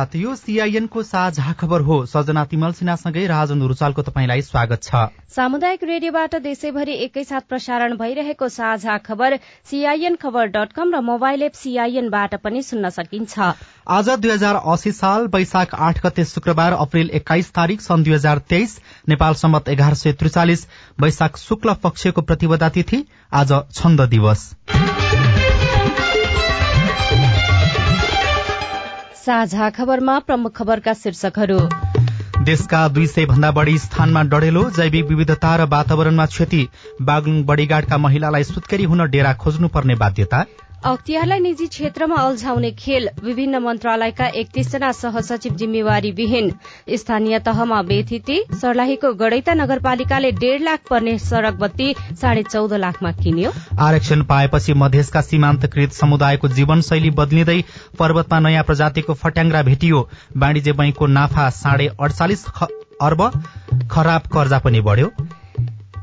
प्रभात यो सीआईएन को साझा खबर हो। सजना तिमल सिन्हासँगै राजन रुचालको तपाईँलाई स्वागत छ। सामुदायिक रेडियोबाट देशैभरि एकैसाथ प्रसारण भइरहेको साझा खबर सीआईएन खबर डट कम र मोबाइल एप सीआईएनबाट पनि सुन्न सकिन्छ। आज दुई हजार अस्सी साल वैशाख आठ गते शुक्रबार अप्रेल एक्काइस तारीक सन् दुई हजार तेइस नेपाल सम्मत एघार सय त्रिचालिस वैशाख शुक्ल पक्षको प्रतिपदा तिथि आज छन्द दिवस। साझा खबरमा प्रमुख खबरका शीर्षकहरू। देशका दुई सय भन्दा बढ़ी स्थानमा डढेलो जैविक विविधता र वातावरणमा क्षति। बागलुङ बडीगाडका महिलालाई सुत्केरी हुन डेरा खोज्नुपर्ने बाध्यता। अख्तियारलाई निजी क्षेत्रमा अल्झाउने खेल विभिन्न मन्त्रालयका एकतीसजना सहसचिव जिम्मेवारी विहीन। स्थानीय तहमा बेथिति सर्लाहीको गड़ैता नगरपालिकाले डेढ़ लाख पर्ने सड़क बत्ती साढे चौध लाखमा किन्यो। आरक्षण पाएपछि मधेसका सीमान्तकृत समुदायको जीवनशैली बदलिँदै पर्वतमा नयाँ प्रजातिको फट्याङ्ग्रा भेटियो। वाणिज्य बैंकको नाफा साढे अडचालिस अर्ब खराब कर्जा पनि बढ़्यो।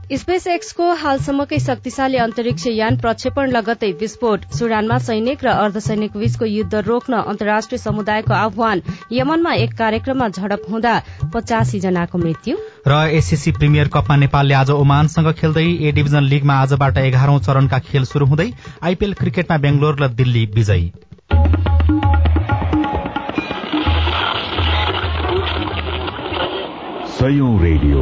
स्पेस एक्सको हालसम्मकै शक्तिशाली अन्तरिक्ष यान प्रक्षेपण लगतै विस्फोट। सुडानमा सैनिक र अर्धसैनिक बीचको युद्ध रोक्न अन्तर्राष्ट्रिय समुदायको आह्वान। यमनमा एक कार्यक्रममा झडप हुँदा पचासी जनाको मृत्यु। र एससीसी प्रिमियर कपमा नेपालले आज ओमानसँग खेल्दै ए डिभिजन लीगमा आजबाट एघारौं चरणका खेल शुरू हुँदै आइपीएल क्रिकेटमा बेंगलोर र दिल्ली विजयी। रेडियो।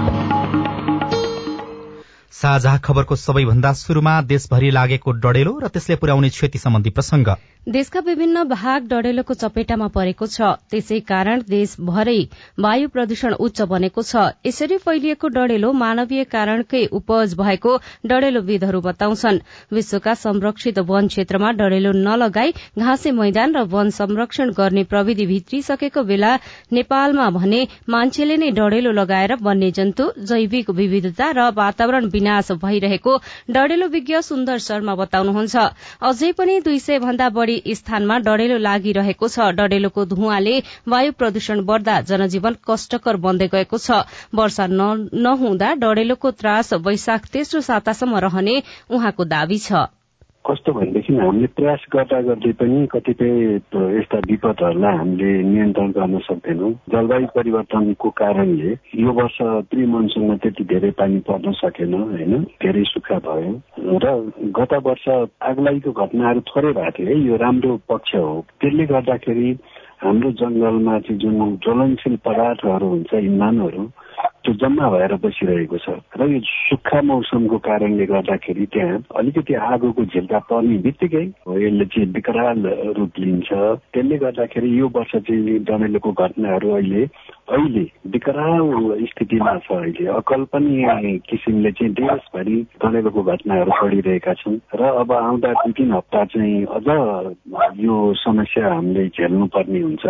साझा खबरको सबैभन्दा शुरूमा देशभरि लागेको डढेलो र त्यसले पुर्याउने क्षति सम्बन्धी प्रसंग देशका विभिन्न भाग डढेलोको चपेटामा परेको छ। त्यसै कारण देशभरै वायु प्रदूषण उच्च बनेको छ। यसरी फैलिएको डढेलो मानवीय कारणकै उपज भएको डढेलोविदहरू बताउँछन्। विश्वका संरक्षित वन क्षेत्रमा डढेलो नलगाई घाँसे मैदान र वन संरक्षण गर्ने प्रविधि भित्रिसकेको बेला नेपालमा भने मान्छेले नै डढेलो लगाएर वन्यजन्तु जैविक विविधता र वातावरण विनाश भइरहेको डढेलो विज्ञ सुन्दर शर्मा बताउनुहुन्छ। अझै पनि दुई सय भन्दा बढ़ी स्थानमा डढेलो लागिरहेको छ। डढेलोको धुवाले वायु प्रदूषण बढ़दा जनजीवन कष्टकर बन्दै गएको छ। वर्षा नहुँदा डढेलोको त्रास वैशाख तेस्रो सातासम्म रहने उहाँको दावी छ। कस्तो भनेदेखि हामीले प्रयास गर्दा गर्दै पनि कतिपय यस्ता विपदहरूलाई हामीले नियन्त्रण गर्न सक्दैनौँ। जलवायु परिवर्तनको कारणले यो वर्ष प्रि मनसुनमा त्यति धेरै पानी पर्न सकेन होइन? धेरै सुक्खा भयो। र गत वर्ष आगलागीको घटनाहरू थोरै भएको थियो। है यो राम्रो पक्ष हो। त्यसले गर्दाखेरि हाम्रो जङ्गलमा चाहिँ जुन ज्वलनशील पदार्थहरू हुन्छ इन्धनहरू त्यो जम्मा भएर बसिरहेको छ। र यो सुक्खा मौसमको कारणले गर्दाखेरि त्यहाँ अलिकति आगोको झिल्का पर्ने बित्तिकै यसले चाहिँ विकराल रूप लिन्छ। त्यसले गर्दाखेरि यो वर्ष चाहिँ डमेलोको घटनाहरू अहिले अहिले विकराल स्थितिमा छ अहिले। अकल्पनीय किसिमले चाहिँ देशभरि डमेलोको घटनाहरू बढिरहेका छन्। र अब आउँदा दुई तिन हप्ता चाहिँ अझ यो समस्या हामीले झेल्नुपर्ने हुन्छ।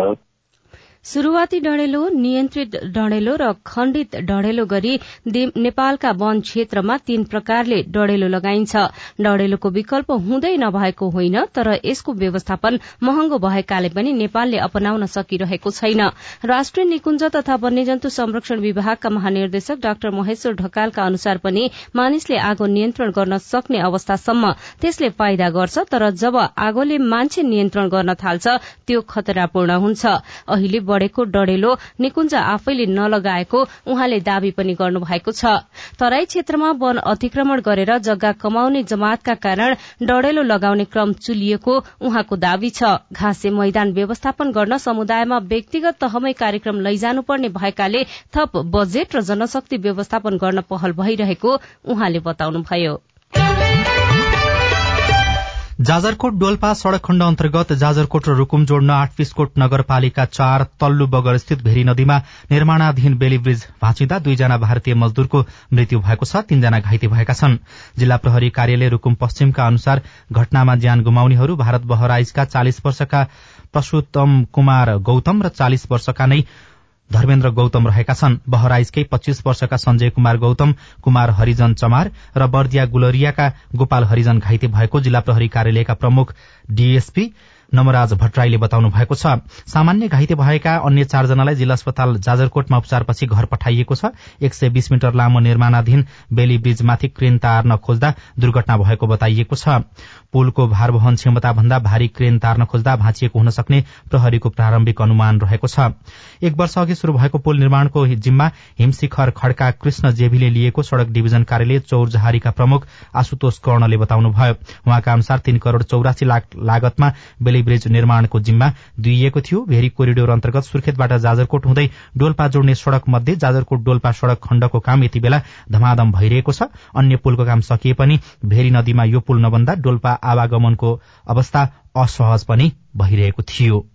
शुरूआती डढेलो नियन्त्रित डढेलो र खण्डित डढेलो गरी नेपालका वन क्षेत्रमा तीन प्रकारले डढेलो लगाइन्छ। डढेलोको विकल्प हुँदै नभएको होइन तर यसको व्यवस्थापन महँगो भएकाले पनि नेपालले अपनाउन सकिरहेको छैन। राष्ट्रिय निकुञ्ज तथा वन्यजन्तु संरक्षण विभागका महानिर्देशक डाक्टर महेश्वर ढकालका अनुसार पनि मानिसले आगो नियन्त्रण गर्न सक्ने अवस्थासम्म त्यसले फाइदा गर्छ तर जब आगोले मान्छे नियन्त्रण गर्न थाल्छ त्यो खतरापूर्ण हुन्छ। अहिले बढ़ेको डढेलो निकुञ्ज आफैले नलगाएको उहाँले दावी पनि गर्नुभएको छ। तराई क्षेत्रमा वन अतिक्रमण गरेर जग्गा कमाउने जमातका कारण डढेलो लगाउने क्रम चुलिएको उहाँको दावी छ। घाँसे मैदान व्यवस्थापन गर्न समुदायमा व्यक्तिगत तहमै कार्यक्रम लैजानुपर्ने भएकाले थप बजेट र जनशक्ति व्यवस्थापन गर्न पहल भइरहेको उहाँले बताउनुभयो। जाजरकोट डोल्पा सड़क खण्ड अन्तर्गत जाजरकोट र रूकुम जोड्न आठपिसकोट नगरपालिका चार तल्लु बगर स्थित भेरी नदीमा निर्माणाधीन बेली ब्रिज भाँचिँदा दुईजना भारतीय मजदूरको मृत्यु भएको छ तीनजना घाइते भएका छन्। जिल्ला प्रहरी कार्यालय रूकुम पश्चिमका अनुसार घटनामा ज्यान गुमाउनेहरू भारत बहराइजका चालिस वर्षका पशुतम कुमार गौतम र चालिस वर्षका नै धर्मेन्द्र गौतम रहेका छन्। बहराइजकै पच्चीस वर्षका सञ्जय कुमार गौतम कुमार हरिजन चमार र बर्दिया गुलरियाका गोपाल हरिजन घाइते भएको जिल्ला प्रहरी कार्यालयका प्रमुख डीएसपी नमराज भट्टराईले बताउनु भएको छ सामान्य घाइते भएका अन्य चारजनालाई जिल्ला अस्पताल जाजरकोटमा उपचारपछि घर पठाइएको छ। एक सय बीस मिटर लामो निर्माणाधीन बेली ब्रिजमाथि क्रेन तार्न खोज्दा दुर्घटना भएको बताइएको छ। पुलको भारवहन क्षमता भन्दा भारी क्रेन तार्न खोज्दा भाँचिएको हुन सक्ने प्रहरीको प्रारम्भिक अनुमान रहेको छ। एक वर्ष अघि शुरू भएको पुल निर्माणको जिम्मा हिमशिखर खड्का कृष्ण जेभीले लिएको सड़क डिभिजन कार्यालय चौरजहारीका प्रमुख आशुतोष कर्णले बताउनुभयो। उहाँका अनुसार तीन करोड़ चौरासी लाख लागतमा बेली ब्रिज निर्माणको जिम्मा दिइएको थियो। भेरी कोरिडोर अन्तर्गत सुर्खेतबाट जाजरकोट हुँदै डोल्पा जोड्ने सड़क मध्ये जाजरकोट डोल्पा सड़क खण्डको काम यति बेला धमाधम भइरहेको छ। अन्य पुलको काम सकिए पनि भेरी नदीमा यो पुल नबन्दा डोल्पा आवागमनको अवस्था असहज पनि भइरहेको थियो।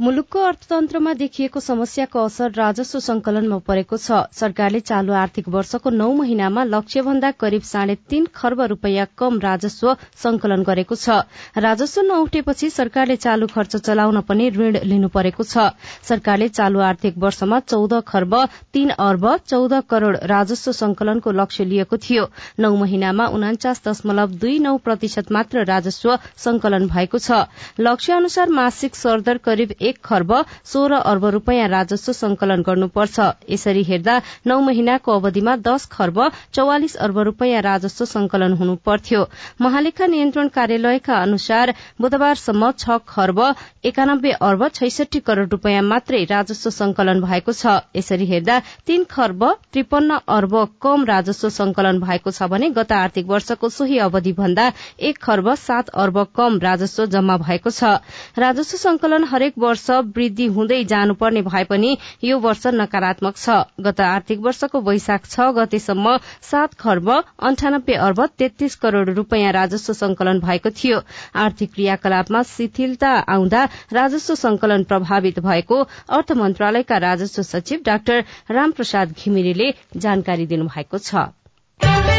मुलुकको अर्थतन्त्रमा देखिएको समस्याको असर राजस्व संकलनमा परेको छ। सरकारले चालू आर्थिक वर्षको नौ महिनामा लक्ष्यभन्दा करिब साढे तीन खर्ब रूपियाँ कम राजस्व संकलन गरेको छ। राजस्व नउठेपछि सरकारले चालू खर्च चलाउन पनि ऋण लिनु परेको छ। सरकारले चालू आर्थिक वर्षमा चौध खर्ब तीन अर्ब चौध करोड़ राजस्व संकलनको लक्ष्य लिएको थियो। नौ महिनामा उनाचास दशमलव दुई नौ प्रतिशत मात्र राजस्व संकलन भएको छ। लक्ष्य अनुसार मासिक सरदर करिब एक खर्ब सोह्र अर्ब रूपियाँ राजस्व संकलन गर्नुपर्छ। यसरी हेर्दा नौ महिनाको अवधिमा दश खर्ब चौवालिस अर्ब रूपियाँ राजस्व संकलन हुनु पर्थ्यो महालेखा नियन्त्रण कार्यालयका अनुसार बुधबारसम्म छ खर्ब एकानब्बे अर्ब छैसठी करोड़ रूपियाँ मात्रै राजस्व संकलन भएको छ। यसरी हेर्दा तीन खर्ब त्रिपन्न अर्ब कम राजस्व संकलन भएको छ भने गत आर्थिक वर्षको सोही अवधि भन्दा एक खर्ब सात अर्ब कम राजस्व जम्मा भएको छ। राजस्व संकलन हरेक वर्ष वर्ष वृद्धि हुँदै जानुपर्ने भए पनि यो वर्ष नकारात्मक छ। गत आर्थिक वर्षको वैशाख छ गतेसम्म सात खर्ब अन्ठानब्बे अर्ब तेत्तीस करोड़ रूपियाँ राजस्व संकलन भएको थियो। आर्थिक क्रियाकलापमा शिथिलता आउँदा राजस्व संकलन प्रभावित भएको अर्थ मन्त्रालयका राजस्व सचिव डाक्टर रामप्रसाद घिमिरेले जानकारी दिनुभएको छ।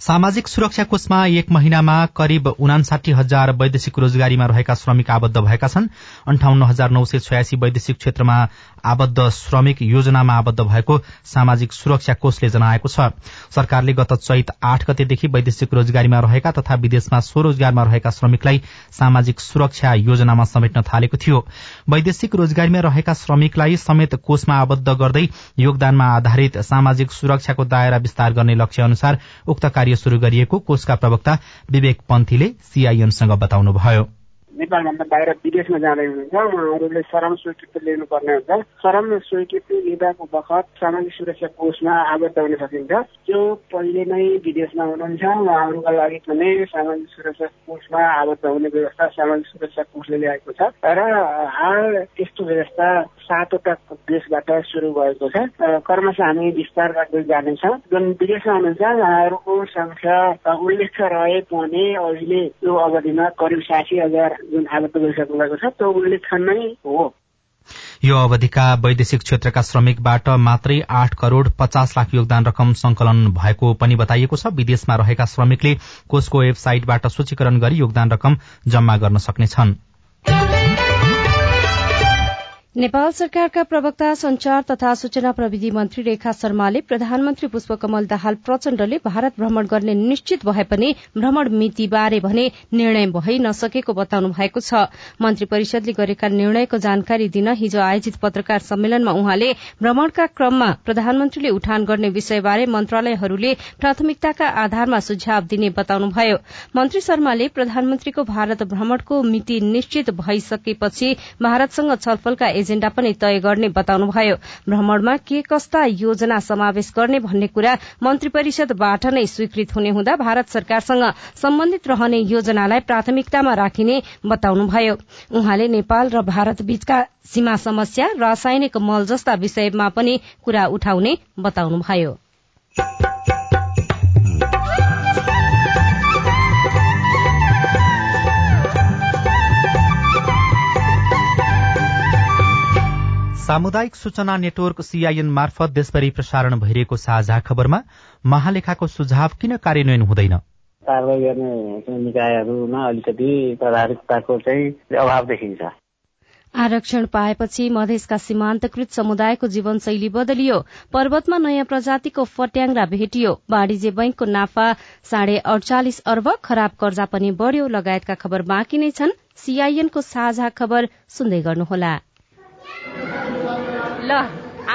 सामाजिक सुरक्षा कोषमा एक महिनामा करिब उनासाठी हजार वैदेशिक रोजगारीमा रहेका श्रमिक आबद्ध भएका छन्। अन्ठाउन्न हजार नौ सय छयासी वैदेशिक क्षेत्रमा आबद्ध श्रमिक योजनामा आबद्ध भएको सामाजिक सुरक्षा कोषले जनाएको छ। सरकारले गत चैत आठ गतेदेखि वैदेशिक रोजगारीमा रहेका तथा विदेशमा स्वरोजगारमा रहेका श्रमिकलाई सामाजिक सुरक्षा योजनामा समेट्न थालेको थियो। वैदेशिक रोजगारीमा रहेका श्रमिकलाई समेत कोषमा आबद्ध गर्दै योगदानमा आधारित सामाजिक सुरक्षाको दायरा विस्तार गर्ने लक्ष्य अनुसार उक्त कार्य शुरू गरिएको कोषका प्रवक्ता विवेक पन्थीले सीआईएनसँग बताउनुभयो। नेपालभन्दा बाहिर विदेशमा जाँदै हुनुहुन्छ उहाँहरूले श्रम स्वीकृति लिनुपर्ने हुन्छ। श्रम स्वीकृति लिँदाको बखत सामाजिक सुरक्षा कोषमा आबद्ध हुन सकिन्छ। त्यो पहिले नै विदेशमा हुनुहुन्छ उहाँहरूका लागि पनि सामाजिक सुरक्षा कोषमा आबद्ध हुने व्यवस्था सामाजिक सुरक्षा कोषले ल्याएको छ। र हाल त्यस्तो व्यवस्था सातवटा देशबाट सुरु भएको छ। कर्मश हामी विस्तार गर्दै जानेछौँ। जुन विदेशमा हुनुहुन्छ उहाँहरूको संख्या उल्लेख रहे पनि अहिले यो अवधिमा करिब साठी हजार जुन आबद्ध गरिसक्नु भएको छ त्यो उल्लेख नै हो। यो अवधिका वैदेशिक क्षेत्रका श्रमिकबाट मात्रै आठ करोड़ पचास लाख योगदान रकम संकलन भएको पनि बताइएको छ। विदेशमा रहेका श्रमिकले कोषको वेबसाइटबाट सूचीकरण गरी योगदान रकम जम्मा गर्न सक्नेछन्। नेपाल सरकारका प्रवक्ता संचार तथा सूचना प्रविधि मन्त्री रेखा शर्माले प्रधानमन्त्री पुष्पकमल दाहाल प्रचण्डले भारत भ्रमण गर्ने निश्चित भए पनि भ्रमण मितिबारे भने निर्णय भइ नसकेको बताउनु भएको छ। मन्त्री परिषदले गरेका निर्णयको जानकारी दिन हिजो आयोजित पत्रकार सम्मेलनमा उहाँले भ्रमणका क्रममा प्रधानमन्त्रीले उठान गर्ने विषयबारे मन्त्रालयहरूले प्राथमिकताका आधारमा सुझाव दिने बताउनुभयो। मन्त्री शर्माले प्रधानमन्त्रीको भारत भ्रमणको मिति निश्चित भइसकेपछि भारतसँग छलफलका एजेण्डा पनि तय गर्ने बताउनुभयो। भ्रमणमा के कस्ता योजना समावेश गर्ने भन्ने कुरा मन्त्री परिषदबाट नै स्वीकृत हुने हुँदा भारत सरकारसँग सम्बन्धित रहने योजनालाई प्राथमिकतामा राखिने बताउनुभयो। उहाँले नेपाल र भारत बीचका सीमा समस्या रासायनिक मल जस्ता विषयमा पनि कुरा उठाउने बताउनुभयो। सामुदायिक सूचना नेटवर्क सीआईएन मार्फत देशभरि प्रसारण भइरहेको साझा खबरमा महालेखाको सुझाव किन कार्यान्वयन हुँदैन? कारवाही गर्ने निकायहरूमा अलिकति चाहिँ अभाव देखिन्छ। आरक्षण पाएपछि मधेसका सीमान्तकृत समुदायको जीवनशैली बदलियो पर्वतमा नयाँ प्रजातिको फट्याङ्रा भेटियो वाणिज्य बैंकको नाफा साढे अडचालिस अर्ब खराब कर्जा पनि बढ़्यो लगायतका खबर बाँकी नै छन्। सीआईएनको साझा खबर सुन्दै गर्नुहोला। ल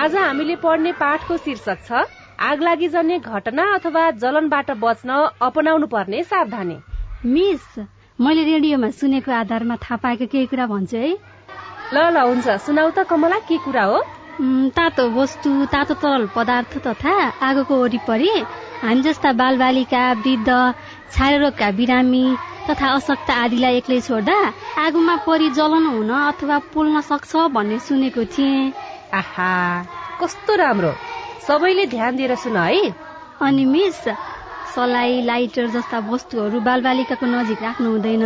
आज हामीले पढ्ने पाठको शीर्षक छ आगलागी जन्ने घटना अथवा जलनबाट बच्न अपनाउनु पर्ने सावधानी। मिस मैले रेडियोमा सुनेको आधारमा थाहा पाएको केही कुरा भन्छु है। ल ल हुन्छ सुनाउ त कमला के कुरा हो? तातो वस्तु तातो तरल पदार्थ तथा आगोको वरिपरि हामी जस्ता बालबालिका वृद्ध छायारोगका बिरामी तथा अशक्त आदिलाई एक्लै छोड्दा आगोमा परि जलन हुन अथवा पोल्न सक्छ भन्ने सुनेको थिएँ। आहा कस्तो राम्रो। सबैले ध्यान दिएर सुन है। अनि मिस सलाई लाइटर जस्ता वस्तुहरू बालबालिकाको नजिक राख्नु हुँदैन।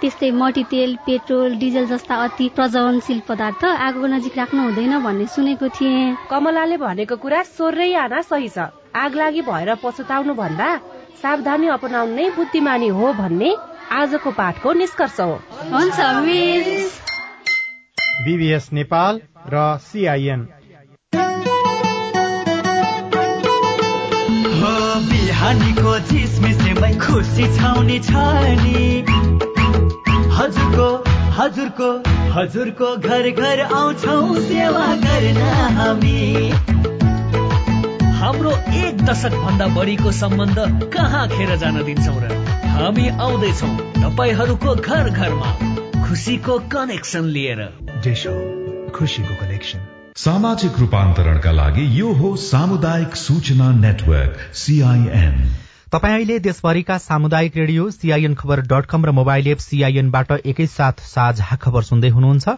त्यस्तै मटितेल पेट्रोल डिजल जस्ता अति प्रज्वलनशील पदार्थ आगोको नजिक राख्नु हुँदैन भन्ने सुनेको थिएँ। कमलाले भनेको कुरा सोर्रै आना सही छ। आग लागि भएर पछुताउनु भन्दा सावधानी अपनाउनु नै बुद्धिमानी हो भन्ने आजको पाठको निष्कर्ष हो। हुन्छ मिस। बिबिएस नेपाल र सिआइएन बिहानीको झिसमिसेमै खुसी छाउने छ नि। हजुरको हजुरको हजुरको घर घर आउँछौ सेवा गर्न हामी। हाम्रो एक दशक भन्दा बढीको सम्बन्ध कहाँ खेर जान दिन्छौ र? हामी आउँदैछौ तपाईँहरूको घर घरमा खुसीको कनेक्सन लिएर। खुसीको कनेक्सन सामाजिक रूपान्तरणका लागि यो हो सामुदायिक सूचना नेटवर्क सीआईएन तपाईँ अहिले देशभरिका सामुदायिक radio CIN Khabar dot com र मोबाइल एप सीआईएनबाट एकैसाथ साझा खबर सुन्दै हुनुहुन्छ।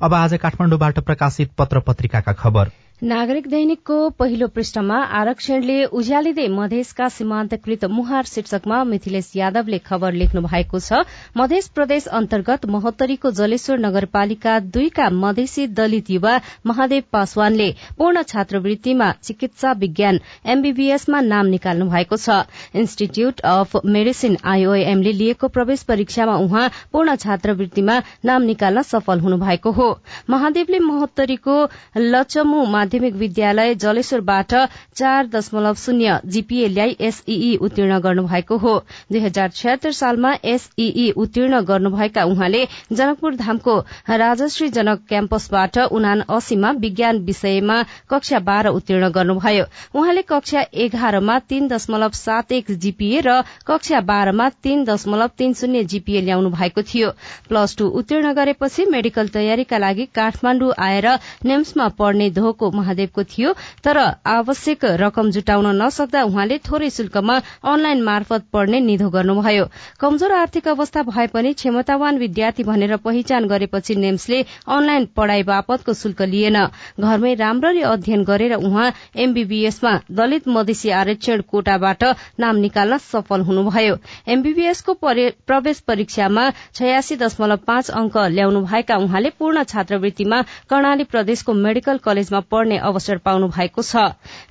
अब आज काठमाडौँबाट प्रकाशित पत्र पत्रिकाका खबर। नागरिक दैनिकको पहिलो पृष्ठमा आरक्षणले उज्यालिँदै मधेसका सीमान्तकृत मुहार शीर्षकमा मिथिलेश यादवले खबर लेख्नु भएको छ मध्य प्रदेश अन्तर्गत महोत्तरीको जलेश्वर नगरपालिका दुईका मधेसी दलित युवा महादेव पासवानले पूर्ण छात्रवृत्तिमा चिकित्सा विज्ञान एमबीबीएसमा नाम निकाल्नु भएको छ। इन्स्टिच्यूट अफ मेडिसिन आईओएमले लिएको प्रवेश परीक्षामा उहाँ पूर्ण छात्रवृत्तिमा नाम निकाल्न सफल हुनु भएको हो। महादेवले महोत्तरीको लचमु माध्यमिक विद्यालय जलेश्वरबाट चार दशमलव शून्य जीपीए ल्याई एसईई उत्तीर्ण गर्नुभएको हो। दुई हजार छयत्तर सालमा एसईई उत्तीर्ण गर्नुभएका उहाँले जनकपुर धामको राजश्री जनक क्याम्पसबाट उना अस्सीमा विज्ञान विषयमा कक्षा बाह्र उत्तीर्ण गर्नुभयो। उहाँले कक्षा एघारमा तीन दशमलव सात एक जीपीए र कक्षा बाह्रमा तीन दशमलव तीन शून्य जीपीए ल्याउनु भएको थियो। प्लस टू उत्तीर्ण गरेपछि मेडिकल तयारीका लागि काठमाण्डु आएर नेम्समा पढ्ने धोको महादेवको थियो तर आवश्यक रकम जुटाउन नसक्दा उहाँले थोरै शुल्कमा अनलाइन मार्फत पढ्ने निधो गर्नुभयो। कमजोर आर्थिक अवस्था भए पनि क्षमतावान विद्यार्थी भनेर पहिचान गरेपछि नेम्सले अनलाइन पढ़ाई बापतको शुल्क लिएन। घरमै राम्ररी अध्ययन गरेर उहाँ एमबीबीएसमा दलित मधेसी आरक्षण कोटाबाट नाम निकाल्न सफल हुनुभयो। एमबीबीएसको प्रवेश परीक्षामा छयासी दशमलव पाँच अंक ल्याउनु भएका उहाँले पूर्ण छात्रवृत्तिमा कर्णाली प्रदेशको मेडिकल कलेजमा पढ्ने अवसर पाउनु भएको छ।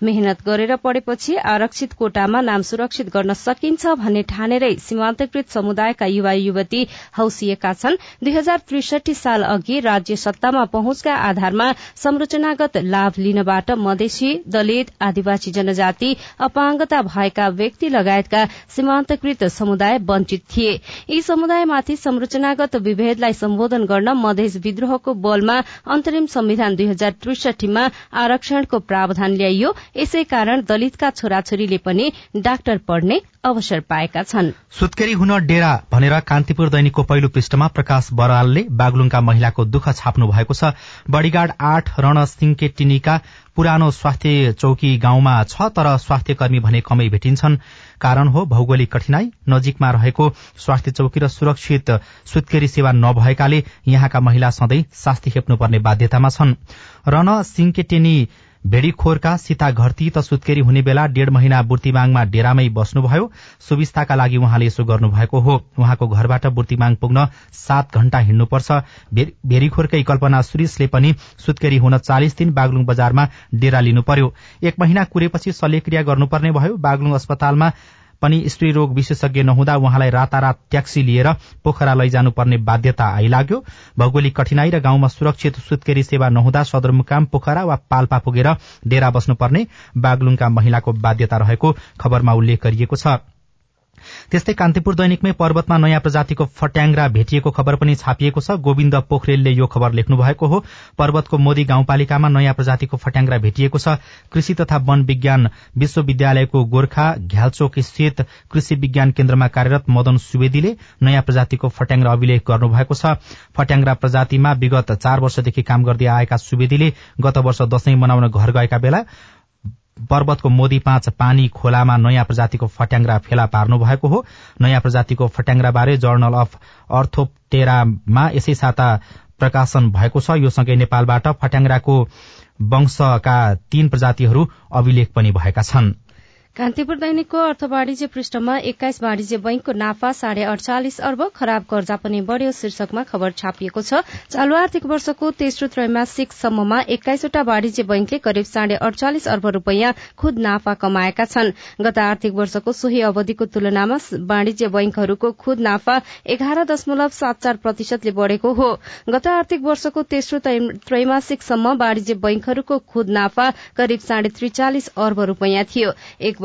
मेहनत गरेर पढेपछि आरक्षित कोटामा नाम सुरक्षित गर्न सकिन्छ भन्ने ठानेरै सीमान्तकृत समुदायका युवा युवती हौसिएका छन्। दुई हजार त्रिसठी साल अघि राज्य सत्तामा पहुँचका आधारमा संरचनागत लाभ लिनबाट मधेसी दलित आदिवासी जनजाति अपाङ्गता भएका व्यक्ति लगायतका सीमान्तकृत समुदाय वञ्चित थिए। यी समुदायमाथि संरचनागत विभेदलाई सम्बोधन गर्न मधेस विद्रोहको बलमा अन्तरिम संविधान दुई हजार त्रिसठीमा आरक्षणको प्रावधान ल्याइयो। यसै कारण दलितका छोराछोरीले पनि डाक्टर पढ्ने अवसर पाएका छन्। सुत्केरी हुन डेरा भनेर कान्तिपुर दैनिकको पहिलो पृष्ठमा प्रकाश बरालले बागलुङका महिलाको दुःख छाप्नु भएको छ। बडीगार्ड आठ रण सिंके टिनीका पुरानो स्वास्थ्य चौकी गाउँमा छ तर स्वास्थ्य कर्मी भने कमै भेटिन्छन्। कारण हो भौगोलिक कठिनाई। नजिकमा रहेको स्वास्थ्य चौकी र सुरक्षित सुत्केरी सेवा नभएकाले यहाँका महिला सधैँ शास्ति खेप्नुपर्ने बाध्यतामा छन्। रन सिंकेटेनी भेडीखोरका सीता घरती त सुत्केरी हुने बेला डेढ़ महिना बुर्तिमाङमा डेरामै बस्नुभयो। सुविस्ताका लागि उहाँले यसो गर्नुभएको हो। उहाँको घरबाट बुर्तिमाङ पुग्न सात घण्टा हिँड्नुपर्छ। भेरीखोरकै कल्पना सुरिसले पनि सुत्केरी हुन चालिस दिन बागलुङ बजारमा डेरा लिनु पर्यो एक महिना कुरेपछि शल्यक्रिया गर्नुपर्ने भयो। बागलुङ अस्पतालमा पनि स्त्री रोग विशेषज्ञ नहुँदा उहाँलाई रातारात ट्याक्सी लिएर पोखरा लैजानुपर्ने बाध्यता आइलाग्यो। भौगोलिक कठिनाई र गाउँमा सुरक्षित सुत्केरी सेवा नहुँदा सदरमुकाम पोखरा वा पाल्पा पुगेर डेरा बस्नुपर्ने बागलुङका महिलाको बाध्यता रहेको खबरमा उल्लेख गरिएको छ। त्यस्तै कान्तिपुर दैनिकमै पर्वतमा नयाँ प्रजातिको फट्याङ्ग्रा भेटिएको खबर पनि छापिएको छ। गोविन्द पोखरेलले यो खबर लेख्नु भएको हो। पर्वतको मोदी गाउँपालिकामा नयाँ प्रजातिको फट्याङ्ग्रा भेटिएको छ। कृषि तथा वन विज्ञान विश्वविद्यालयको गोर्खा घ्यालचोक स्थित कृषि विज्ञान केन्द्रमा कार्यरत मदन सुवेदीले नयाँ प्रजातिको फट्याङ्ग्रा अभिलेख गर्नुभएको छ। फट्याङ्ग्रा प्रजातिमा विगत चार वर्षदेखि काम गर्दै आएका सुवेदीले गत वर्ष दशैं मनाउन घर गएका बेला पर्वतको मोदी पाँच पानी खोलामा नयाँ प्रजातिको फट्याङ्ग्रा फेला पार्नु भएको हो। नयाँ प्रजातिको फट्याङ्ग्राबारे जर्नल अफ अर्थोप्टेरामा यसै साता प्रकाशन भएको छ। यो सँगै नेपालबाट फट्याङ्ग्राको वंशका तीन प्रजातिहरू अभिलेख पनि भएका छनृ। कान्तिपुर दैनिकको अर्थ वाणिज्य पृष्ठमा एक्काइस वाणिज्य बैंकको नाफा साढे अडचालिस अर्ब खराब कर्जा पनि बढ़्यो शीर्षकमा खबर छापिएको छ। चालू आर्थिक वर्षको तेस्रो त्रैमासिकसम्ममा एक्काइसवटा वाणिज्य बैंकले करिब साढे अडचालिस अर्ब रूपियाँ खुद नाफा कमाएका छन्। गत आर्थिक वर्षको सोही अवधिको तुलनामा वाणिज्य बैंकहरूको खुद नाफा एघार दशमलव सात चार प्रतिशतले बढ़ेको हो। गत आर्थिक वर्षको तेस्रो त्रैमासिकसम्म वाणिज्य बैंकहरूको खुद नाफा करिब साढे त्रिचालिस अर्ब रूपियाँ थियो।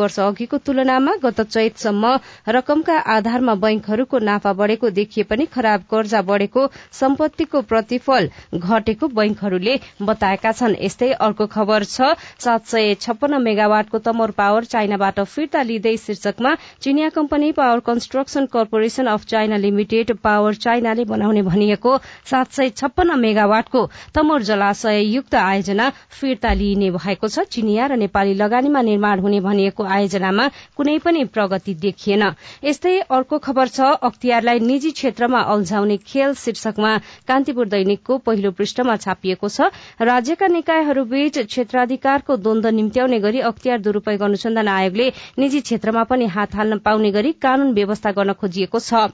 वर्ष अघिको तुलनामा गत चैतसम्म रकमका आधारमा बैंकहरूको नाफा बढ़ेको देखिए पनि खराब कर्जा बढ़ेको सम्पत्तिको प्रतिफल घटेको बैंकहरूले बताएका छन्। यस्तै अर्को खबर छ सात सय छप्पन्न मेगावाटको तमोर पावर चाइनाबाट फिर्ता लिँदै शीर्षकमा चिनिया company power construction corporation of China limited power चाइनाले बनाउने भनिएको सात सय छप्पन्न मेगावाटको तमोर जलाशय युक्त आयोजना फिर्ता लिइने भएको छ। चिनिया र नेपाली लगानीमा निर्माण हुने भनिएको आयोजनामा कुनै पनि प्रगति देखिएन। यस्तै अर्को खबर छ अख्तियारलाई निजी क्षेत्रमा अल्झाउने खेल शीर्षकमा कान्तिपुर दैनिकको पहिलो पृष्ठमा छापिएको छ। राज्यका निकायहरूबीच क्षेत्राधिकारको द्वन्द निम्त्याउने गरी अख्तियार दुरूपयोग अनुसन्धान आयोगले निजी क्षेत्रमा पनि हात हाल्न पाउने गरी कानून व्यवस्था गर्न खोजिएको छ।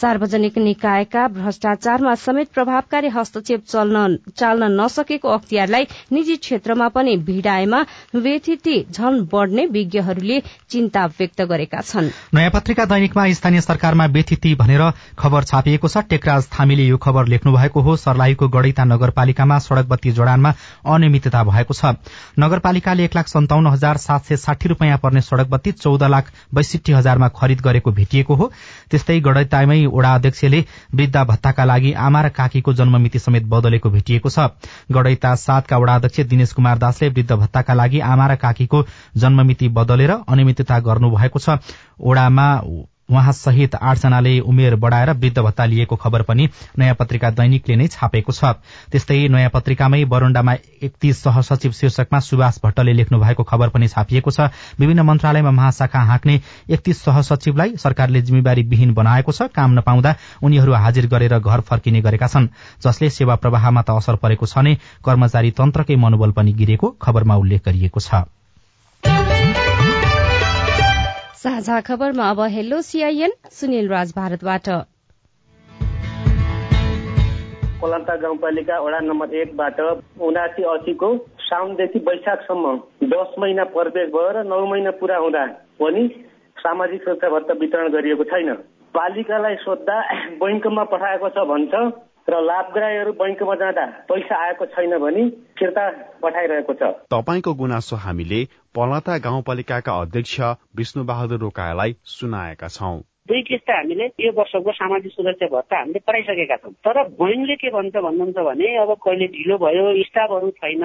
सार्वजनिक निकायका भ्रष्टाचारमा समेत प्रभावकारी हस्तक्षेप चाल्न नसकेको अख्तियारलाई निजी क्षेत्रमा पनि भिडाएमा व्यथिति झन बढ़ने विज्ञहरूले चिन्ता व्यक्त गरेका छन्। नयाँ पत्रिका दैनिकमा स्थानीय सरकारमा व्यथिति भनेर खबर छापिएको छ। टेकराज थामीले यो खबर लेख्नु भएको हो। सर्लाहीको गणैता नगरपालिकामा सड़क बत्ती जोडानमा अनियमितता भएको छ। नगरपालिकाले एक लाख सन्ताउन्न हजार सात सय साठी रूपियाँ पर्ने सड़क बत्ती चौध लाख बैसठी हजारमा खरिद गरेको भेटिएको हो। त्यस्तै गणैतामै ओडा अध्यक्षले वृद्धा भत्ताका लागि आमा र काकीको जन्ममिति समेत बदलेको भेटिएको छ। गणैता सातका वडा अध्यक्ष दिनेश कुमार दासले वृद्ध भत्ताका लागि आमा र काकीको जन्ममिति बदलेर अनियमितता गर्नुभएको छ। ओडामा उहाँ सहित आठजनाले उमेर बढ़ाएर वृद्ध भत्ता लिएको खबर पनि नयाँ पत्रिका दैनिकले नै छापेको छ। त्यस्तै नयाँ पत्रिकामै बरोण्डामा एकतीस सहसचिव शीर्षकमा सुभाष भट्टले लेख्नु भएको खबर पनि छापिएको छ। विभिन्न मन्त्रालयमा महाशाखा हाँक्ने एकतीस सहसचिवलाई सरकारले जिम्मेवारी विहीन बनाएको छ। काम नपाउँदा उनीहरू हाजिर गरेर घर फर्किने गरेका छन्। जसले सेवा प्रवाहमा त असर परेको छ नै कर्मचारी तन्त्रकै मनोबल पनि गिरेको खबरमा उल्लेख गरिएको छ। साझा खबरमा अब हेलो सीआईएन सुनिल राज भारतबाट। कोलन्ता गाउँपालिका वडा नम्बर एकबाट उनासी असीको साउनदेखि वैशाखसम्म दस महिना प्रवेश भएर नौ महिना पुरा हुँदा पनि सामाजिक सुरक्षा भत्ता वितरण गरिएको छैन। पालिकालाई सोद्धा बैङ्कमा पठाएको छ भन्छ र लाभग्राहीहरू बैङ्कमा जाँदा पैसा आएको छैन भनी फिर्ता पठाइरहेको छ। तपाईँको गुनासो हामीले पलता गाउँपालिकाका अध्यक्ष विष्णु बहादुर रोकालाई सुनाएका छौं। दुई किस्ता हामीले यो वर्षको सामाजिक सुरक्षा भत्ता हामीले पठाइसकेका छौँ। तर बैङ्कले के भन्छ भन्नुहुन्छ भने अब कहिले ढिलो भयो स्टाफहरू छैन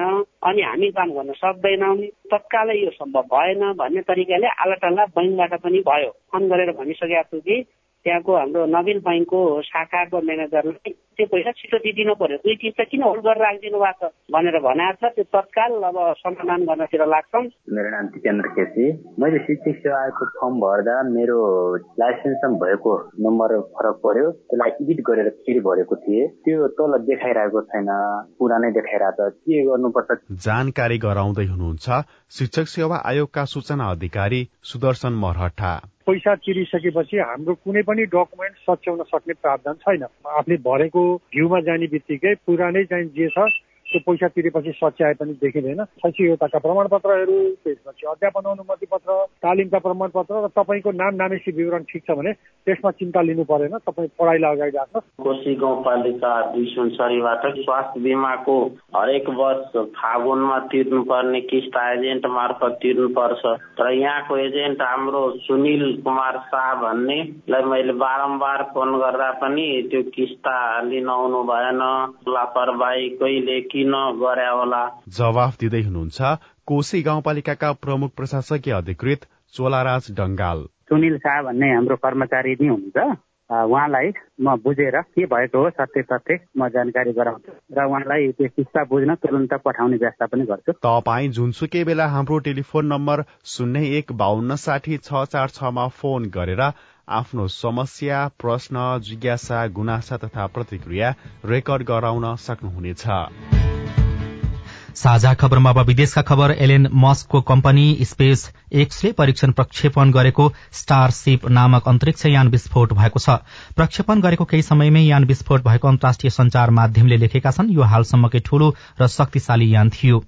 अनि हामी काम गर्न सक्दैनौँ तत्कालै यो सम्भव भएन भन्ने तरिकाले आलाटाला बैङ्कबाट पनि भयो। फोन गरेर भनिसकेका छु कि त्यहाँको हाम्रो नवीन बैङ्कको शाखाको म्यानेजरलाई त्यो पैसा छिटो दिइदिनु पर्यो। दुई किस्ता किन होल्ड गरेर राखिदिनु भएको छ? भनेर भनेको छ त्यो तत्काल अब समाधान गर्नतिर लाग्छौँ। मेरो नाम जितेन्द्र केसी। मैले शिक्षक सेवाको फर्म भर्दा मेरो लाइसेन्स भएको नम्बर फरक पर्यो। त्यसलाई एडिट गरेर फेरि भरेको थिएँ। त्यो तल देखाइरहेको छैन पुरानै देखाइरहेको छ के गर्नुपर्छ? जानकारी गराउँदै हुनुहुन्छ शिक्षक सेवा आयोगका सूचना अधिकारी सुदर्शन मरहटा पैसा तिरिसकेपछि हाम्रो कुनै पनि डकुमेन्ट सच्याउन सक्ने प्रावधान छैन। आफूले भरेको भ्यूमा जाने बित्तिकै पुरानै चाहिँ जे छ त्यो पैसा तिरेपछि सच्याए पनि देखिँदैन। शैक्षिकताका प्रमाणपत्रहरू त्यसपछि अध्यापन अनुमति पत्र तालिमका प्रमाणपत्र र तपाईँको नाम नामेसी विवरण ठिक छ भने त्यसमा चिन्ता लिनु परेन। तपाईँ पढाइलाई अगाडि राख्नु कोशी गाउँपालिका दुई सुनसरीबाट स्वास्थ्य बिमाको हरेक वर्ष फागुनमा तिर्नुपर्ने किस्ता एजेन्ट मार्फत तिर्नुपर्छ। तर यहाँको एजेन्ट हाम्रो सुनिल कुमार शाह भन्नेलाई मैले बारम्बार फोन गर्दा पनि त्यो किस्ता लिन आउनु भएन। लापरवाही कहिले किन गरे होला जवाफ दिँदै हुनुहुन्छ कोशी गाउँपालिकाका प्रमुख प्रशासकीय अधिकृत चोलाराज डङ्गाल। सुनिल शाह भन्ने हाम्रो कर्मचारी नै हुनुहुन्छ। उहाँलाई म बुझेर के भएको हो सत्य तथ्य म जानकारी गराउँछु र उहाँलाई त्यो किस्ता बुझ्न तुरन्त पठाउने व्यवस्था पनि गर्छु। तपाईँ जुनसुकै बेला हाम्रो टेलिफोन नम्बर शून्य एक बाहन्न साठी छ चार छमा फोन गरेर आफ्नो समस्या प्रश्न जिज्ञासा गुनासा तथा प्रतिक्रिया रेकर्ड गराउन सक्नुहुनेछ। साझा खबरमा अब विदेशका खबर। एलेन मस्कको कम्पनी स्पेस एक्सले परीक्षण प्रक्षेपण गरेको स्टारसिप नामक अन्तरिक्ष यान विस्फोट भएको छ। प्रक्षेपण गरेको केही समयमै यान विस्फोट भएको अन्तर्राष्ट्रिय संचार माध्यमले लेखेका छन्। यो हालसम्मकै ठूलो र शक्तिशाली यान थियो।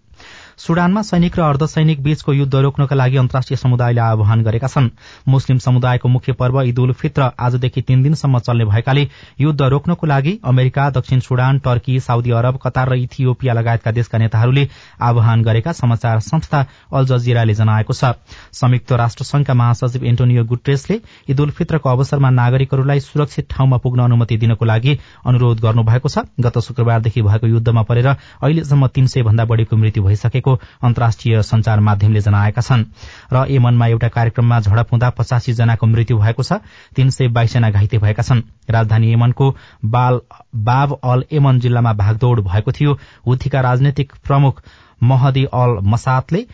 सुडानमा सैनिक र अर्धसैनिक बीचको युद्ध रोक्नका लागि अन्तर्राष्ट्रिय समुदायले आह्वान गरेका छन्। मुस्लिम समुदायको मुख्य पर्व ईद उल फित्र आजदेखि तीन दिनसम्म चल्ने भएकाले युद्ध रोक्नको लागि अमेरिका दक्षिण Sudan Turkey Saudi Arab Qatar र इथियोपिया लगायतका देशका नेताहरूले आह्वान गरेका समाचार संस्था अल जजिराले जनाएको छ। संयुक्त राष्ट्र संघका महासचिव एन्टोनियो गुट्रेसले ईद उल फित्रको अवसरमा नागरिकहरूलाई सुरक्षित ठाउँमा पुग्न अनुमति दिनको लागि अनुरोध गर्नुभएको छ। गत शुक्रबारदेखि भएको युद्धमा परेर अहिलेसम्म तीन सय भन्दा बढ़ीको मृत्यु भइसकेको गरेको अन्तर्राष्ट्रिय संचार माध्यमले जनाएका छन्। र यमनमा एउटा कार्यक्रममा झडप हुँदा पचासी जनाको मृत्यु भएको छ तीन सय बाइसजना घाइते भएका छन्। राजधानी यमनको बाब अल यमन जिल्लामा भागदौड़ भएको थियो। हुथीका राजनैतिक प्रमुख महदी अल मसातले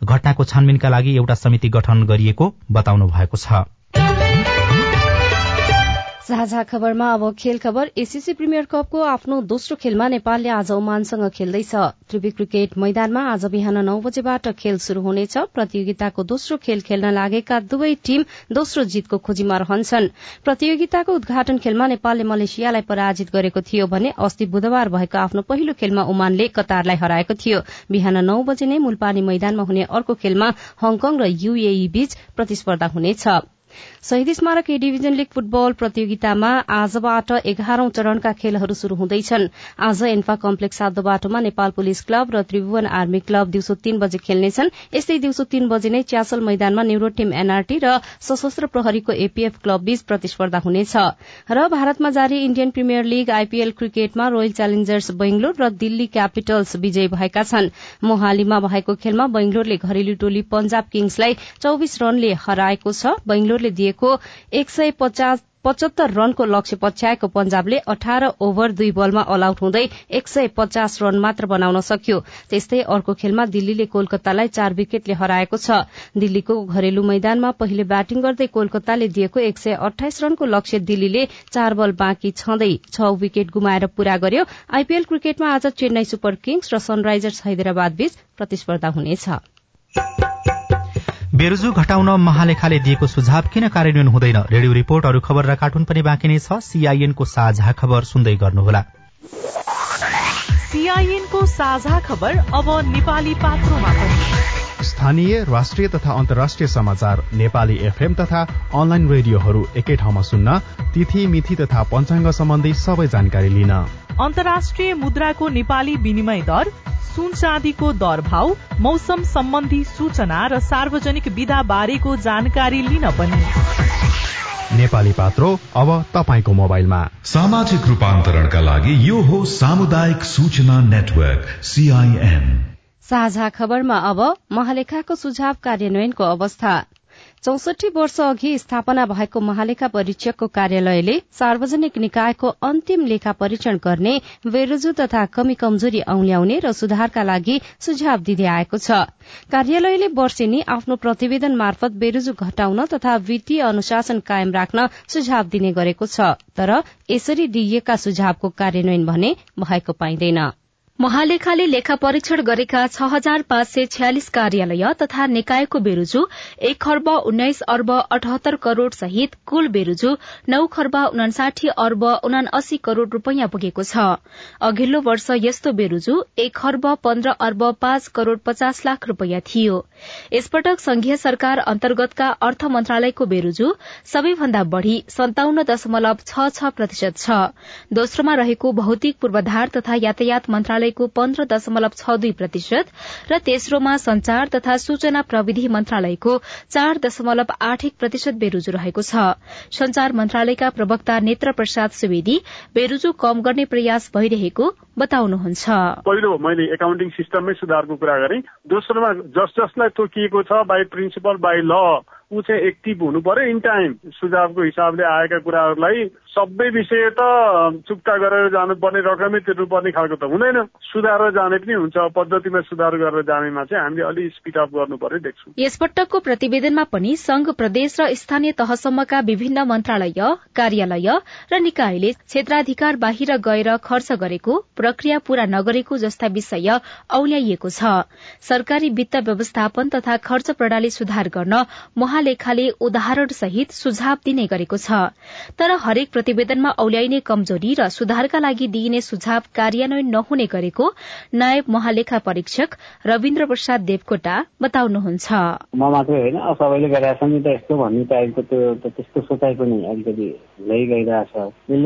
घटनाको छानबिनका लागि एउटा समिति गठन गरिएको बताउनु भएको छ। साझा खबरमा अब खेल खबर। एसीसी प्रिमियर कपको आफ्नो दोस्रो खेलमा नेपालले आज ओमानसँग खेल्दैछ। त्रिवी क्रिकेट मैदानमा आज बिहान नौ बजेबाट खेल शुरू हुनेछ। प्रतियोगिताको दोस्रो खेल खेल्न लागेका दुवै टीम दोस्रो जितको खोजीमा रहन्छन्। प्रतियोगिताको उद्घाटन खेलमा नेपालले मलेसियालाई पराजित गरेको थियो भने अस्ति बुधबार भएको आफ्नो पहिलो खेलमा ओमानले कतारलाई हराएको थियो। बिहान नौ बजे नै मूलपानी मैदानमा हुने अर्को खेलमा हङकङ र यूएई बीच प्रतिस्पर्धा हुनेछ। शहीद स्मारक ए डिभिजन लीग फुटबल प्रतियोगितामा आजबाट एघारौं चरणका खेलहरू शुरू हुँदैछन्। आज एन्फा कम्प्लेक्स सातो बाटोमा नेपाल पुलिस क्लब र त्रिभुवन आर्मी क्लब दिउँसो तीन बजे खेल्नेछन्। यस्तै दिउँसो तीन बजे नै च्यासल मैदानमा न्यूरो टीम एनआरटी र सशस्त्र प्रहरीको एपीएफ क्लब बीच प्रतिस्पर्धा हुनेछ। र भारतमा जारी इण्डियन प्रिमियर लीग आईपीएल क्रिकेटमा रोयल च्यालेन्जर्स बेंगलोर र दिल्ली क्यापिटल्स विजयी भएका छन्। मोहालीमा भएको खेलमा बेंगलोरले घरेलु टोली पंजाब किङ्सलाई चौविस रनले हराएको छ। बेंगलोरले दिएको एक सय पचास पचहत्तर रनको लक्ष्य पछ्याएको पञ्जाबले अठार ओभर दुई बलमा अल आउट हुँदै एक सय पचास रन मात्र बनाउन सक्यो। त्यस्तै अर्को खेलमा दिल्लीले कोलकातालाई चार विकेटले हराएको छ। दिल्लीको घरेलु मैदानमा पहिले ब्याटिङ गर्दै कोलकाताले दिएको एक सय अठाइस रनको लक्ष्य दिल्लीले चार बल बाँकी छँदै छ विकेट गुमाएर पूरा गर्यो। आईपीएल क्रिकेटमा आज चेन्नई सुपर किङ्स र सनराइजर्स हैदराबाद बीच प्रतिस्पर्धा हुनेछ। बेरुजु घटाउन महालेखाले दिएको सुझाव किन कार्यान्वयन हुँदैन? रेडियो रिपोर्ट अरू खबर र कार्टुन पनि बाँकी नै छ। सीआईएनको साझा खबर सुन्दै गर्नुहोला। सीआईएनको साझा खबर अब नेपाली पात्रोमा पनि। स्थानीय राष्ट्रिय तथा अन्तर्राष्ट्रिय समाचार नेपाली एफएम तथा अनलाइन रेडियोहरू एकै ठाउँमा सुन्न तिथि मिथि तथा पञ्चाङ्ग सम्बन्धी सबै जानकारी लिन। अन्तर्राष्ट्रिय मुद्राको नेपाली विनिमय दर सुन चाँदीको दर भाव मौसम सम्बन्धी सूचना र सार्वजनिक विधा बारेको जानकारी लिन पनि। नेपाली पात्रो अब तपाईँको मोबाइलमा। सामाजिक रूपान्तरणका लागि यो हो सामुदायिक सूचना नेटवर्क साझा खबरमा अब महालेखाको सुझाव कार्यान्वयनको अवस्था। चौसठी वर्ष अघि स्थापना भएको महालेखा परीक्षकको कार्यालयले सार्वजनिक निकायको अन्तिम लेखा परीक्षण गर्ने बेरोजु तथा कमी कमजोरी औल्याउने र सुधारका लागि सुझाव दिँदै आएको छ। कार्यालयले वर्षेनी आफ्नो प्रतिवेदन मार्फत बेरोजु घटाउन तथा वित्तीय अनुशासन कायम राख्न सुझाव दिने गरेको छ तर यसरी दिइएका सुझावको कार्यान्वयन भने भएको पाइँदैन। महालेखाले लेखा परीक्षण गरेका छ हजार पाँच सय छ्यालिस कार्यालय तथा निकायको बेरुजु एक खर्ब उन्नाइस अर्ब अठहत्तर करोड़ सहित कुल बेरुजु नौ खर्ब उनासाठी अर्ब उनासी करोड़ रूपियाँ पुगेको छ। अघिल्लो वर्ष यस्तो बेरुजु एक खर्ब पन्ध्र अर्ब पाँच करोड़ पचास लाख रूपियाँ थियो। यसपटक संघीय सरकार अन्तर्गतका अर्थ मन्त्रालयको बेरुजु सबैभन्दा बढ़ी सन्ताउन्न दशमलव छ छ प्रतिशत छ। दोस्रोमा रहेको भौतिक पूर्वाधार तथा यातायात मन्त्रालय मन्त्रालयको पन्ध्र दशमलव छ दुई प्रतिशत र तेस्रोमा संचार तथा सूचना प्रविधि मन्त्रालयको चार दशमलव आठ एक प्रतिशत बेरुजु रहेको छ। संचार मन्त्रालयका प्रवक्ता नेत्र प्रसाद सुवेदी बेरुजु कम गर्ने प्रयास भइरहेको बताउनुहुन्छ। पहिलो मैले एकाउन्टिङ सिस्टममै सुधारको कुरा गरेँ। दोस्रोमा जस जसलाई तोकिएको छ बाई प्रिन्सिपल बाई ल ऊ चाहिँ एक्टिभ हुनु पर्यो इन टाइम सुझावको हिसाबले आएका कुराहरूलाई सबै विषय त चुक्ता गरेर जानुपर्ने रकमै तिर्नुपर्ने खालको त हुँदैन। सुधारेर जाने पनि हुन्छ। पद्धतिमा सुधार गरेर जानेमा चाहिँ हामीले अलि स्पिड अप गर्नु पर्यो देख्छौँ। यसपटकको प्रतिवेदनमा पनि संघ प्रदेश र स्थानीय तहसम्मका विभिन्न मन्त्रालय कार्यालय र निकायले क्षेत्राधिकार बाहिर गएर खर्च गरेको प्रक्रिया पूरा नगरेको जस्ता विषय औल्याइएको छ। सरकारी वित्त व्यवस्थापन तथा खर्च प्रणाली सुधार गर्न महालेखाले उदाहरण सहित सुझाव दिने गरेको छ। तर हरेक प्रतिवेदनमा औल्याइने कमजोरी र सुधारका लागि दिइने सुझाव कार्यान्वयन नहुने गरेको नायब महालेखा परीक्षक रविन्द्र प्रसाद देवकोटा बताउनुहुन्छ। म मात्रै होइन सबैले गरेका यस्तो भन्ने टाइपको त्यो त्यस्तो सोचाइ पनि अलिकति लै गइरहेछ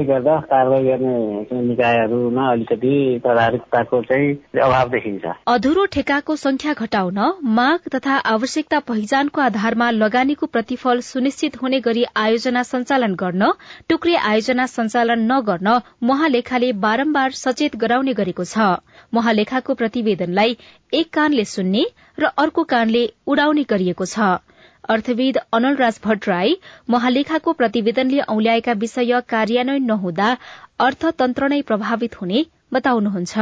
गर्दा कारवाही गर्ने निकायहरूमा अलिकति तदारुकताको चाहिँ अभाव देखिन्छ। अधुरो ठेकाको संख्या घटाउन माग तथा आवश्यकता पहिचानको आधारमा लगानीको प्रतिफल सुनिश्चित हुने गरी आयोजना सञ्चालन गर्न टुक्रे आयोजना सञ्चालन नगर्न महालेखाले बारम्बार सचेत गराउने गरेको छ। महालेखाको प्रतिवेदनलाई एक कानले सुन्ने र अर्को कानले उडाउने गरिएको छ। अर्थविद अनलराज भट्टराई महालेखाको प्रतिवेदनले औल्याएका विषय कार्यान्वयन नहुँदा अर्थतन्त्र नै प्रभावित हुने बताउनुहुन्छ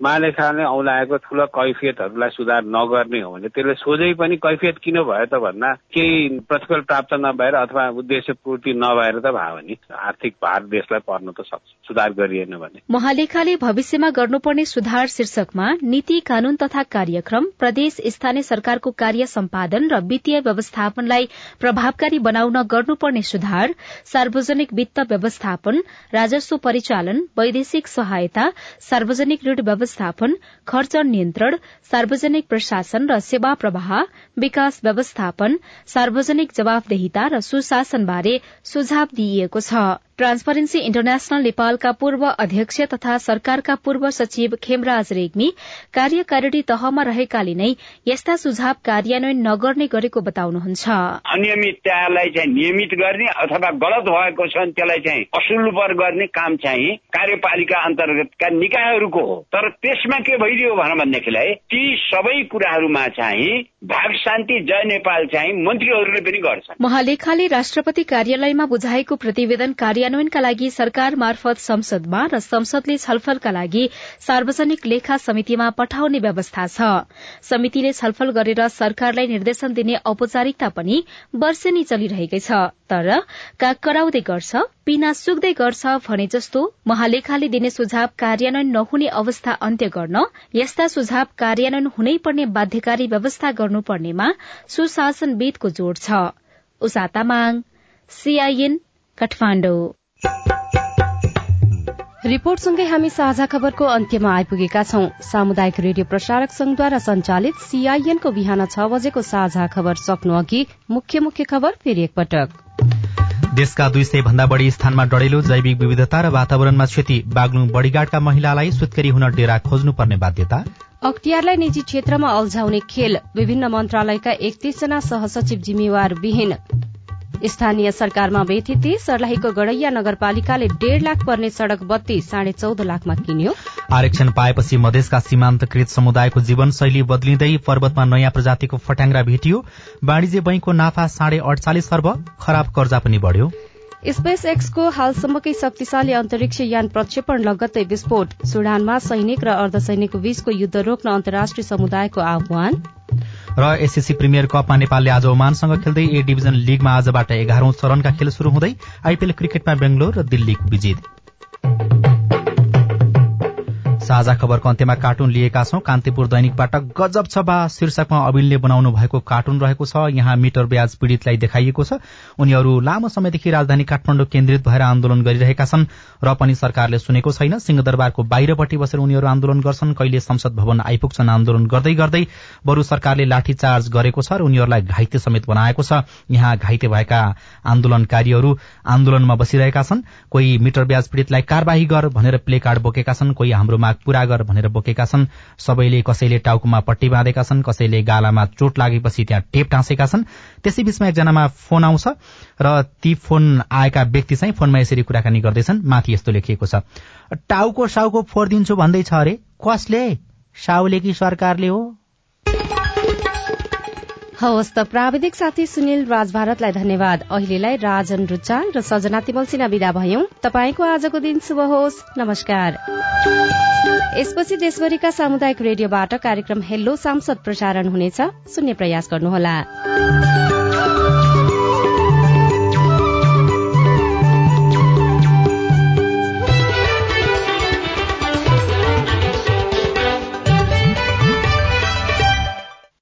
महालेखाले औलाएको ठुलो कैफियतहरूलाई सुधार नगर्ने हो भने त्यसले सोझै पनि कैफियत किन भयो त भन्दा केही प्रतिफल प्राप्त नभएर अथवा उद्देश्य पूर्ति नभएर त भयो भने आर्थिक भार देशलाई पर्न त सक्छ सुधार गरिएन भने। महालेखाले भविष्यमा गर्नुपर्ने सुधार शीर्षकमा नीति कानून तथा कार्यक्रम प्रदेश स्थानीय सरकारको कार्य सम्पादन र वित्तीय व्यवस्थापनलाई प्रभावकारी बनाउन गर्नुपर्ने सुधार सार्वजनिक वित्त व्यवस्थापन राजस्व परिचालन वैदेशिक सहायता सार्वजनिक ऋण व्यवस्थापन खर्च नियन्त्रण सार्वजनिक प्रशासन र सेवा प्रवाह विकास व्यवस्थापन सार्वजनिक जवाफदेहिता र सुशासनबारे सुझाव दिइएको छ। ट्रान्सपरेन्सी इन्टरनेशनल नेपालका पूर्व अध्यक्ष तथा सरकारका पूर्व सचिव खेमराज रेग्मी कार्यकारिणी तहमा रहेकाले नै यस्ता सुझाव कार्यान्वयन नगर्ने गरेको बताउनुहुन्छ। अनियमिततालाई चाहिँ नियमित गर्ने अथवा गलत भएको छ त्यसलाई चाहिँ असुलपर गर्ने काम चाहिँ कार्यपालिका अन्तर्गतका निकायहरूको हो। तर त्यसमा के भइदियो भनेदेखिलाई ती सबै कुराहरूमा चाहिँ भाग शान्ति जय नेपाल चाहिँ मन्त्रीहरूले पनि गर्छन्। महालेखाले राष्ट्रपति कार्यालयमा बुझाएको प्रतिवेदन कार्यान्वयनका लागि सरकार मार्फत संसदमा र संसदले छलफलका लागि सार्वजनिक लेखा समितिमा पठाउने व्यवस्था छ। समितिले छलफल गरेर सरकारलाई निर्देशन दिने औपचारिकता पनि वर्षेनी चलिरहेकै छ। तर काग कराउँदै गर्छ पिना सुक्दै गर्छ भने जस्तो महालेखाले दिने सुझाव कार्यान्वयन नहुने अवस्था अन्त्य गर्न यस्ता सुझाव कार्यान्वयन हुनै पर्ने बाध्यकारी व्यवस्था गर्नुपर्नेमा सुशासनविदको जोड़ छ। सीआईएन रिपोर्टसँगै हामी साझा खबरको अन्त्यमा आइपुगेका छौं। सामुदायिक रेडियो प्रसारक संघद्वारा संचालित सीआईएनको बिहान छ बजेको साझा खबर सक्नु अघि मुख्य मुख्य खबर फेरि एकपटक। देशका दुई सय भन्दा बढ़ी स्थानमा डढेलो जैविक विविधता र वातावरणमा क्षति बाग्लुङ बडीगाडका महिलालाई सुत्केरी हुन डेरा खोज्नुपर्ने बाध्यता। अख्तियारलाई निजी क्षेत्रमा अल्झाउने खेल विभिन्न मन्त्रालयका एकतीसजना सहसचिव जिम्मेवार विहीन। स्थानीय सरकारमा बेथिति सर्लाहीको गड़ैया नगरपालिकाले डेढ़ लाख पर्ने सड़क बत्ती साढे चौध लाखमा किन्यो। आरक्षण पाएपछि मधेसका सीमान्तकृत समुदायको जीवनशैली बदलिँदै पर्वतमा नयाँ प्रजातिको फट्याङ्ग्रा भेटियो। वाणिज्य बैंकको नाफा साढे अडचालिस अर्ब खराब कर्जा पनि बढ़्यो। स्पेस एक्सको हालसम्मकै शक्तिशाली अन्तरिक्ष यान प्रक्षेपण लगत्तै विस्फोट। सुडानमा सैनिक र अर्धसैनिक बीचको युद्ध रोक्न अन्तर्राष्ट्रिय समुदायको आह्वान। र एसएससी प्रिमियर कपमा नेपालले आज ओमानसँग खेल्दै ए डिभिजन लीगमा आजबाट एघारौं चरणका खेल शुरू हुँदै आइपीएल क्रिकेटमा बेंगलोर र दिल्लीको विजित। साझा खबरको अन्त्यमा कार्टुन लिएका छौं। कान्तिपुर दैनिकबाट गजब छ बा। शीर्षकमा अविलले बनाउनु भएको कार्टुन रहेको छ। यहाँ मिटर ब्याज पीड़ितलाई देखाइएको छ। उनीहरू लामो समयदेखि राजधानी काठमाडौँ केन्द्रित भएर आन्दोलन गरिरहेका छन् र पनि सरकारले सुनेको छैन। सिंहदरबारको बाहिरपट्टि बसेर उनीहरू आन्दोलन गर्छन्। कहिले संसद भवन आइपुग्छन् आन्दोलन गर्दै गर्दै बरू सरकारले लाठीचार्ज गरेको छ र उनीहरूलाई घाइते समेत बनाएको छ। यहाँ घाइते भएका आन्दोलनकारीहरू आन्दोलनमा बसिरहेका छन्। कोही मिटर ब्याज पीड़ितलाई कार्यवाही गर भनेर प्ले कार्ड बोकेका छन्। कोही हाम्रो माग पूरा गर भनेर बोकेका छन्। सबैले कसैले टाउकोमा पट्टी बाँधेका छन् कसैले गालामा चोट लागेपछि त्यहाँ टेप टाँसेका छन्। त्यसै बीचमा एकजनामा फोन आउँछ र ती फोन आएका व्यक्ति चाहिँ फोनमा यसरी कुराकानी गर्दैछन्। माथि यस्तो लेखिएको छ टाउको साउको फोरिदिन्छु भन्दैछ अरे। कसले? साउले कि सरकारले हो? हवस् त प्राविधिक साथी सुनिल राज भारतलाई धन्यवाद। अहिलेलाई राजन रुचाल र सजना तिमल सिन्हा विदा भयौं। तपाईँको आजको दिन शुभ होस्। नमस्कार। यसपछि देशभरिका सामुदायिक रेडियोबाट कार्यक्रम हेल्लो सांसद प्रसारण हुनेछ। सुन्ने प्रयास गर्नुहोला।